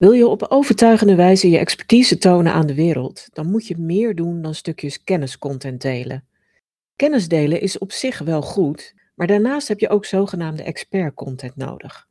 Wil je op overtuigende wijze je expertise tonen aan de wereld, dan moet je meer doen dan stukjes kenniscontent delen. Kennis delen is op zich wel goed, maar daarnaast heb je ook zogenaamde expert-content nodig.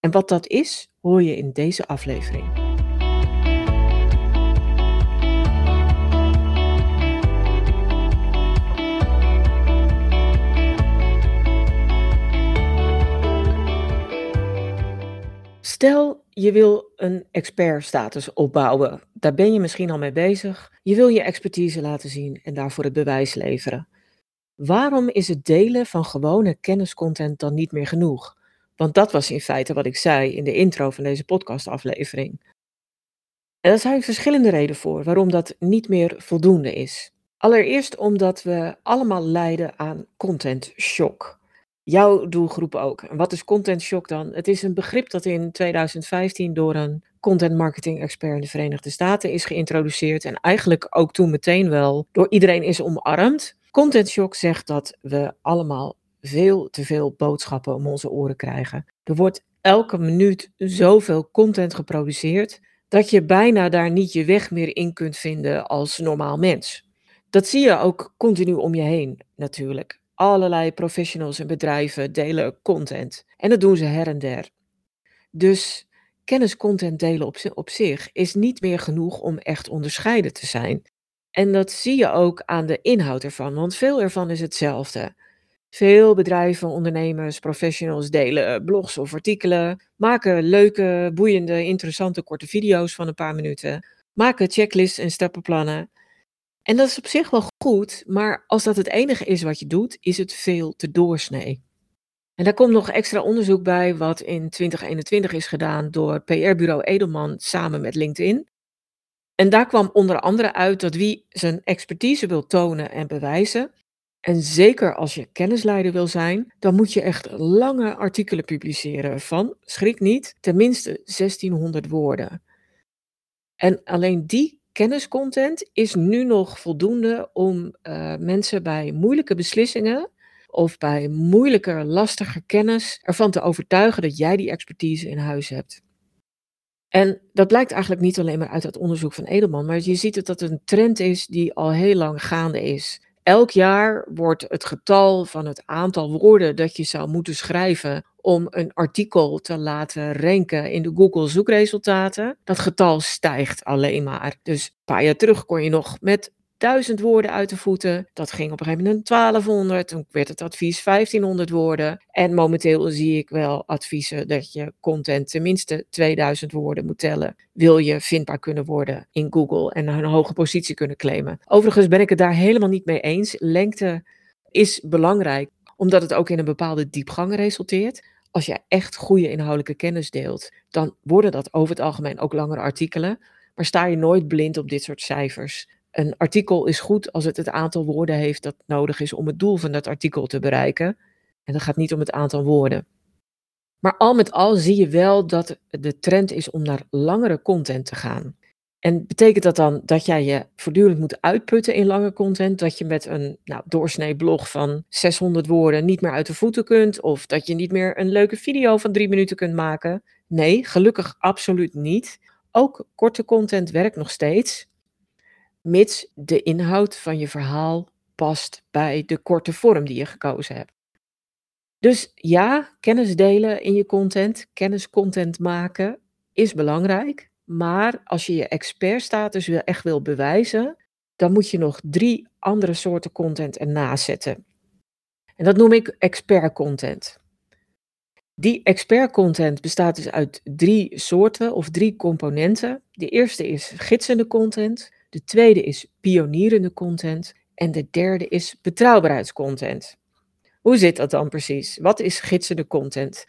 En wat dat is, hoor je in deze aflevering. Stel, je wil een expertstatus opbouwen. Daar ben je misschien al mee bezig. Je wil je expertise laten zien en daarvoor het bewijs leveren. Waarom is het delen van gewone kenniscontent dan niet meer genoeg? Want dat was in feite wat ik zei in de intro van deze podcastaflevering. En daar zijn verschillende redenen voor waarom dat niet meer voldoende is. Allereerst omdat we allemaal lijden aan content shock jouw doelgroep ook. En wat is content shock dan? Het is een begrip dat in 2015 door een content marketing expert in de Verenigde Staten is geïntroduceerd en eigenlijk ook toen meteen wel door iedereen is omarmd. Content shock zegt dat we allemaal veel te veel boodschappen om onze oren krijgen. Er wordt elke minuut zoveel content geproduceerd dat je bijna daar niet je weg meer in kunt vinden als normaal mens. Dat zie je ook continu om je heen natuurlijk. Allerlei professionals en bedrijven delen content. En dat doen ze her en der. Dus kenniscontent delen op, zich is niet meer genoeg om echt onderscheiden te zijn. En dat zie je ook aan de inhoud ervan, want veel ervan is hetzelfde. Veel bedrijven, ondernemers, professionals delen blogs of artikelen, maken leuke, boeiende, interessante korte video's van een paar minuten, maken checklists en stappenplannen. En dat is op zich wel goed, maar als dat het enige is wat je doet, is het veel te doorsnee. En daar komt nog extra onderzoek bij, wat in 2021 is gedaan door PR-bureau Edelman samen met LinkedIn. En daar kwam onder andere uit dat wie zijn expertise wil tonen en bewijzen, en zeker als je kennisleider wil zijn, dan moet je echt lange artikelen publiceren van, schrik niet, tenminste 1600 woorden. En alleen die kenniscontent is nu nog voldoende om uh, mensen bij moeilijke beslissingen of bij moeilijker, lastiger kennis ervan te overtuigen dat jij die expertise in huis hebt. En dat blijkt eigenlijk niet alleen maar uit het onderzoek van Edelman, maar je ziet het dat het een trend is die al heel lang gaande is. Elk jaar wordt het getal van het aantal woorden dat je zou moeten schrijven om een artikel te laten ranken in de Google zoekresultaten. Dat getal stijgt alleen maar. Dus een paar jaar terug kon je nog met duizend woorden uit de voeten. Dat ging op een gegeven moment 1200. Toen werd het advies 1500 woorden. En momenteel zie ik wel adviezen dat je content tenminste 2000 woorden moet tellen. Wil je vindbaar kunnen worden in Google en een hoge positie kunnen claimen. Overigens ben ik het daar helemaal niet mee eens. Lengte is belangrijk omdat het ook in een bepaalde diepgang resulteert. Als je echt goede inhoudelijke kennis deelt, dan worden dat over het algemeen ook langere artikelen. Maar sta je nooit blind op dit soort cijfers. Een artikel is goed als het het aantal woorden heeft dat nodig is om het doel van dat artikel te bereiken. En dat gaat niet om het aantal woorden. Maar al met al zie je wel dat de trend is om naar langere content te gaan. En betekent dat dan dat jij je voortdurend moet uitputten in lange content? Dat je met een nou, doorsnee blog van 600 woorden niet meer uit de voeten kunt? Of dat je niet meer een leuke video van drie minuten kunt maken? Nee, gelukkig absoluut niet. Ook korte content werkt nog steeds mits de inhoud van je verhaal past bij de korte vorm die je gekozen hebt. Dus ja, kennis delen in je content, kenniscontent maken is belangrijk. Maar als je je expertstatus echt wil bewijzen, dan moet je nog drie andere soorten content ernaast zetten. En dat noem ik expert content. Die expert content bestaat dus uit drie soorten of drie componenten. De eerste is gidsende content. De tweede is pionierende content. En de derde is betrouwbaarheidscontent. Hoe zit dat dan precies? Wat is gidsende content?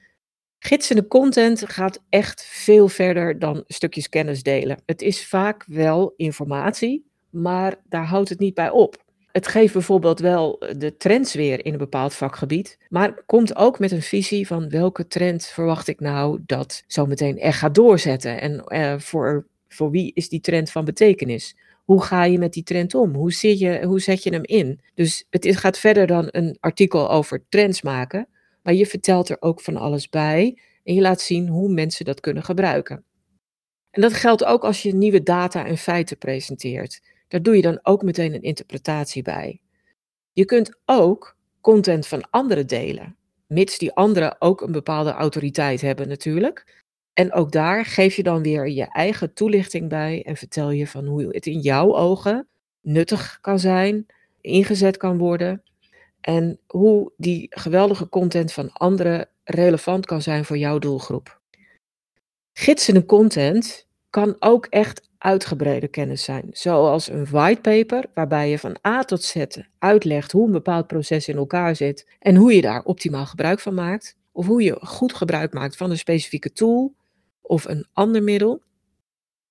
Gidsende content gaat echt veel verder dan stukjes kennis delen. Het is vaak wel informatie, maar daar houdt het niet bij op. Het geeft bijvoorbeeld wel de trends weer in een bepaald vakgebied, maar komt ook met een visie van welke trend verwacht ik nou dat zometeen echt gaat doorzetten en uh, voor, voor wie is die trend van betekenis? Hoe ga je met die trend om? Hoe, je, hoe zet je hem in? Dus het gaat verder dan een artikel over trends maken, maar je vertelt er ook van alles bij en je laat zien hoe mensen dat kunnen gebruiken. En dat geldt ook als je nieuwe data en feiten presenteert. Daar doe je dan ook meteen een interpretatie bij. Je kunt ook content van anderen delen, mits die anderen ook een bepaalde autoriteit hebben natuurlijk. En ook daar geef je dan weer je eigen toelichting bij en vertel je van hoe het in jouw ogen nuttig kan zijn, ingezet kan worden en hoe die geweldige content van anderen relevant kan zijn voor jouw doelgroep. Gidsende content kan ook echt uitgebreide kennis zijn, zoals een whitepaper waarbij je van A tot Z uitlegt hoe een bepaald proces in elkaar zit en hoe je daar optimaal gebruik van maakt, of hoe je goed gebruik maakt van een specifieke tool of een ander middel.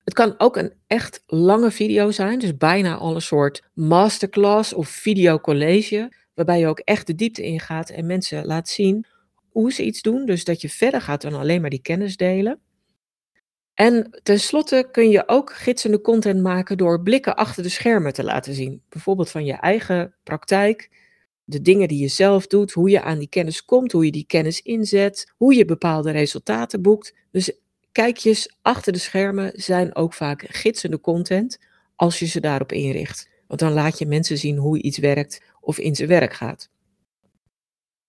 Het kan ook een echt lange video zijn, dus bijna al een soort masterclass of videocollege, waarbij je ook echt de diepte ingaat en mensen laat zien hoe ze iets doen, dus dat je verder gaat dan alleen maar die kennis delen. En tenslotte kun je ook gidsende content maken door blikken achter de schermen te laten zien. Bijvoorbeeld van je eigen praktijk, de dingen die je zelf doet, hoe je aan die kennis komt, hoe je die kennis inzet, hoe je bepaalde resultaten boekt. Dus kijkjes achter de schermen zijn ook vaak gidsende content als je ze daarop inricht. Want dan laat je mensen zien hoe iets werkt of in zijn werk gaat.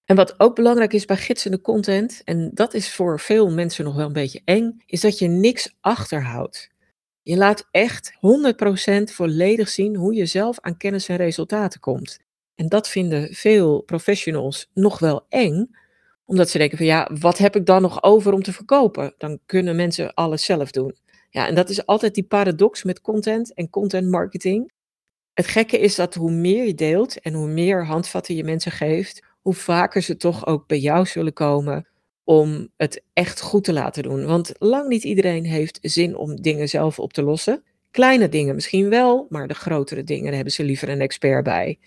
En wat ook belangrijk is bij gidsende content, en dat is voor veel mensen nog wel een beetje eng, is dat je niks achterhoudt. Je laat echt 100% volledig zien hoe je zelf aan kennis en resultaten komt. En dat vinden veel professionals nog wel eng, omdat ze denken van ja, wat heb ik dan nog over om te verkopen? Dan kunnen mensen alles zelf doen. Ja, en dat is altijd die paradox met content en content marketing. Het gekke is dat hoe meer je deelt en hoe meer handvatten je mensen geeft, hoe vaker ze toch ook bij jou zullen komen om het echt goed te laten doen. Want lang niet iedereen heeft zin om dingen zelf op te lossen. Kleine dingen misschien wel, maar de grotere dingen hebben ze liever een expert bij.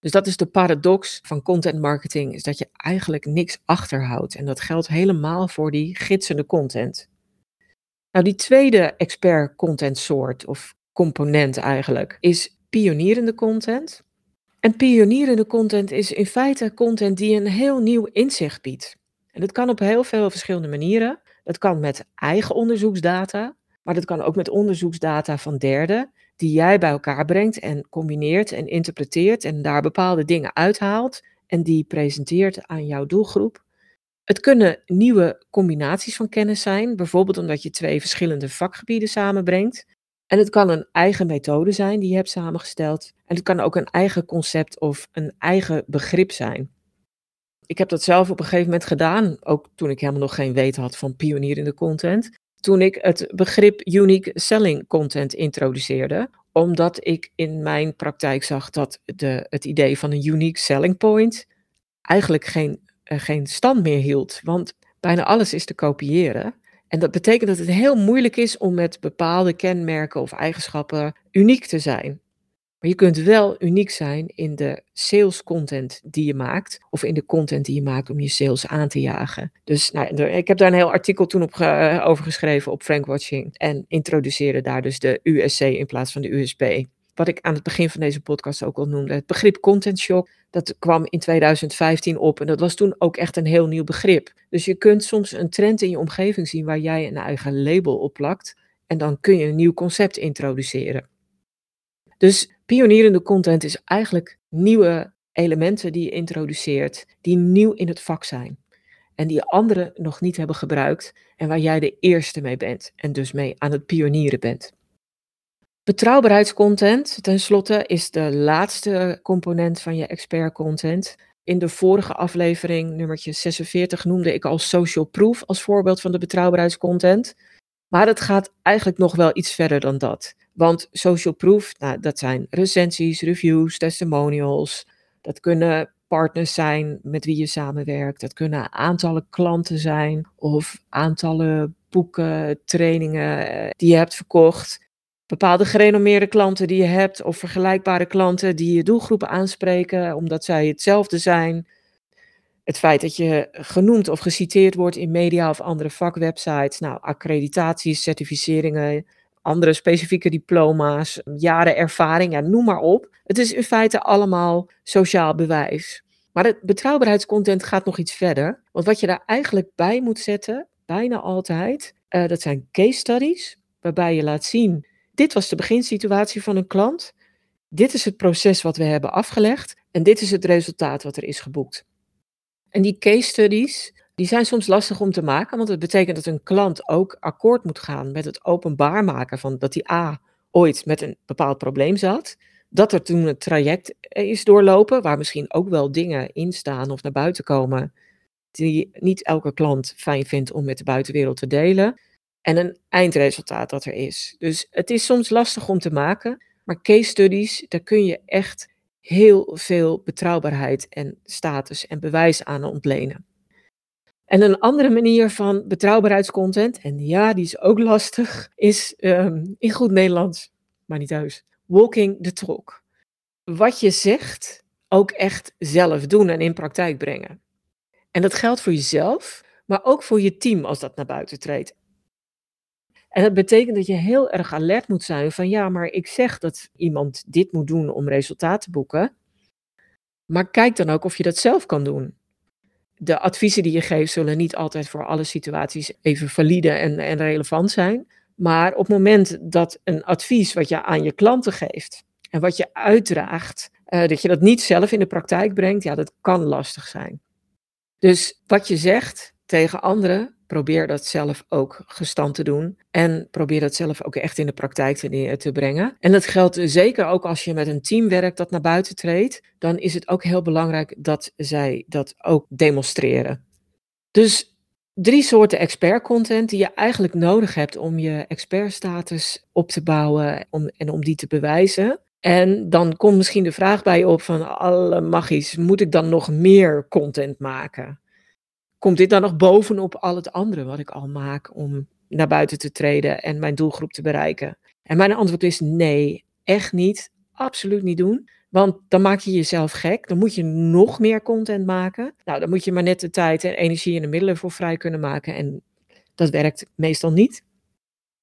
Dus dat is de paradox van content marketing, is dat je eigenlijk niks achterhoudt. En dat geldt helemaal voor die gidsende content. Nou, die tweede expert content soort of component eigenlijk is pionierende content. En pionierende content is in feite content die een heel nieuw inzicht biedt. En dat kan op heel veel verschillende manieren. Dat kan met eigen onderzoeksdata, maar dat kan ook met onderzoeksdata van derden, die jij bij elkaar brengt en combineert en interpreteert en daar bepaalde dingen uithaalt en die presenteert aan jouw doelgroep. Het kunnen nieuwe combinaties van kennis zijn, bijvoorbeeld omdat je twee verschillende vakgebieden samenbrengt. En het kan een eigen methode zijn die je hebt samengesteld. En het kan ook een eigen concept of een eigen begrip zijn. Ik heb dat zelf op een gegeven moment gedaan, ook toen ik helemaal nog geen weten had van pionierende content. Toen ik het begrip unique selling content introduceerde, omdat ik in mijn praktijk zag dat de, het idee van een unique selling point eigenlijk geen, uh, geen stand meer hield. Want bijna alles is te kopiëren. En dat betekent dat het heel moeilijk is om met bepaalde kenmerken of eigenschappen uniek te zijn. Maar je kunt wel uniek zijn in de sales content die je maakt, of in de content die je maakt om je sales aan te jagen. Dus nou, ik heb daar een heel artikel toen op ge, over geschreven op Frankwatching en introduceerde daar dus de USC in plaats van de USP. Wat ik aan het begin van deze podcast ook al noemde, het begrip content shock, dat kwam in 2015 op en dat was toen ook echt een heel nieuw begrip. Dus je kunt soms een trend in je omgeving zien waar jij een eigen label op plakt en dan kun je een nieuw concept introduceren. Dus pionierende content is eigenlijk nieuwe elementen die je introduceert, die nieuw in het vak zijn. En die anderen nog niet hebben gebruikt en waar jij de eerste mee bent en dus mee aan het pionieren bent. Betrouwbaarheidscontent, tenslotte, is de laatste component van je expert content. In de vorige aflevering, nummertje 46, noemde ik al social proof als voorbeeld van de betrouwbaarheidscontent. Maar het gaat eigenlijk nog wel iets verder dan dat. Want social proof, nou, dat zijn recensies, reviews, testimonials. Dat kunnen partners zijn met wie je samenwerkt. Dat kunnen aantallen klanten zijn of aantallen boeken, trainingen eh, die je hebt verkocht. Bepaalde gerenommeerde klanten die je hebt of vergelijkbare klanten die je doelgroepen aanspreken omdat zij hetzelfde zijn. Het feit dat je genoemd of geciteerd wordt in media of andere vakwebsites. Nou, accreditaties, certificeringen, andere specifieke diploma's, jaren ervaring, ja, noem maar op. Het is in feite allemaal sociaal bewijs. Maar het betrouwbaarheidscontent gaat nog iets verder. Want wat je daar eigenlijk bij moet zetten, bijna altijd, uh, dat zijn case studies waarbij je laat zien: dit was de beginsituatie van een klant. Dit is het proces wat we hebben afgelegd en dit is het resultaat wat er is geboekt. En die case studies, die zijn soms lastig om te maken, want het betekent dat een klant ook akkoord moet gaan met het openbaar maken van dat die A ooit met een bepaald probleem zat. Dat er toen een traject is doorlopen, waar misschien ook wel dingen in staan of naar buiten komen, die niet elke klant fijn vindt om met de buitenwereld te delen. En een eindresultaat dat er is. Dus het is soms lastig om te maken, maar case studies, daar kun je echt heel veel betrouwbaarheid en status en bewijs aan ontlenen. En een andere manier van betrouwbaarheidscontent, en ja, die is ook lastig, is ehm, in goed Nederlands, maar niet thuis, walking the talk. Wat je zegt ook echt zelf doen en in praktijk brengen. En dat geldt voor jezelf, maar ook voor je team als dat naar buiten treedt. En dat betekent dat je heel erg alert moet zijn van ja, maar ik zeg dat iemand dit moet doen om resultaat te boeken. Maar kijk dan ook of je dat zelf kan doen. De adviezen die je geeft zullen niet altijd voor alle situaties even valide en, en relevant zijn. Maar op het moment dat een advies wat je aan je klanten geeft en wat je uitdraagt, uh, dat je dat niet zelf in de praktijk brengt, ja, dat kan lastig zijn. Dus wat je zegt tegen anderen, probeer dat zelf ook gestand te doen. En probeer dat zelf ook echt in de praktijk te, brengen. En dat geldt zeker ook als je met een team werkt dat naar buiten treedt. Dan is het ook heel belangrijk dat zij dat ook demonstreren. Dus drie soorten expert content die je eigenlijk nodig hebt om je expertstatus op te bouwen en om die te bewijzen. En dan komt misschien de vraag bij je op van alle magisch, moet ik dan nog meer content maken? Komt dit dan nog bovenop al het andere wat ik al maak om naar buiten te treden en mijn doelgroep te bereiken? En mijn antwoord is nee, echt niet. Absoluut niet doen. Want dan maak je jezelf gek. Dan moet je nog meer content maken. Nou, dan moet je maar net de tijd en energie en de middelen voor vrij kunnen maken. En dat werkt meestal niet.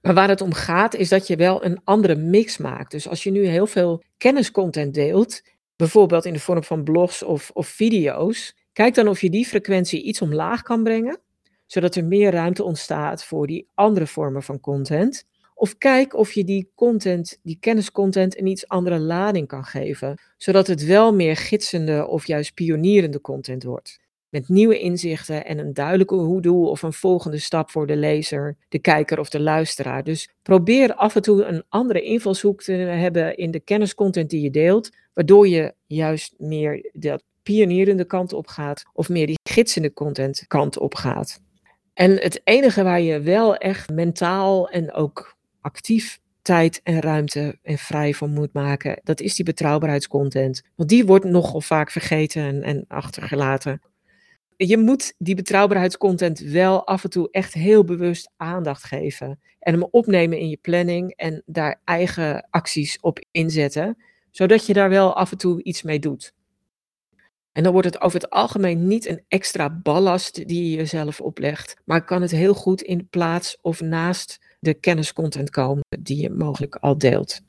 Maar waar het om gaat, is dat je wel een andere mix maakt. Dus als je nu heel veel kenniscontent deelt, bijvoorbeeld in de vorm van blogs of, of video's, kijk dan of je die frequentie iets omlaag kan brengen, zodat er meer ruimte ontstaat voor die andere vormen van content. Of kijk of je die content, die kenniscontent, een iets andere lading kan geven, zodat het wel meer gidsende of juist pionierende content wordt met nieuwe inzichten en een duidelijke hoe-doel of een volgende stap voor de lezer, de kijker of de luisteraar. Dus probeer af en toe een andere invalshoek te hebben in de kenniscontent die je deelt, waardoor je juist meer de pionierende kant op gaat of meer die gidsende content kant op gaat. En het enige waar je wel echt mentaal en ook actief tijd en ruimte en vrij van moet maken, dat is die betrouwbaarheidscontent. Want die wordt nogal vaak vergeten en, en achtergelaten je moet die betrouwbaarheidscontent wel af en toe echt heel bewust aandacht geven. En hem opnemen in je planning en daar eigen acties op inzetten, zodat je daar wel af en toe iets mee doet. En dan wordt het over het algemeen niet een extra ballast die je jezelf oplegt, maar kan het heel goed in plaats of naast de kenniscontent komen die je mogelijk al deelt.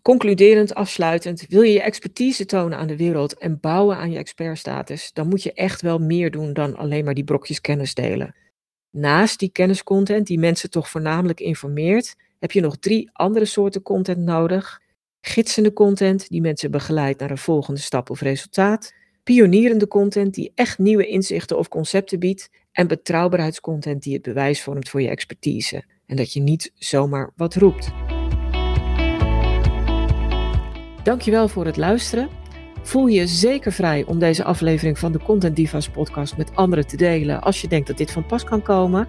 Concluderend, afsluitend, wil je je expertise tonen aan de wereld en bouwen aan je expertstatus, dan moet je echt wel meer doen dan alleen maar die brokjes kennis delen. Naast die kenniscontent die mensen toch voornamelijk informeert, heb je nog drie andere soorten content nodig. Gidsende content die mensen begeleidt naar een volgende stap of resultaat. Pionierende content die echt nieuwe inzichten of concepten biedt. En betrouwbaarheidscontent die het bewijs vormt voor je expertise. En dat je niet zomaar wat roept. Dankjewel voor het luisteren. Voel je zeker vrij om deze aflevering van de Content Divas podcast met anderen te delen als je denkt dat dit van pas kan komen.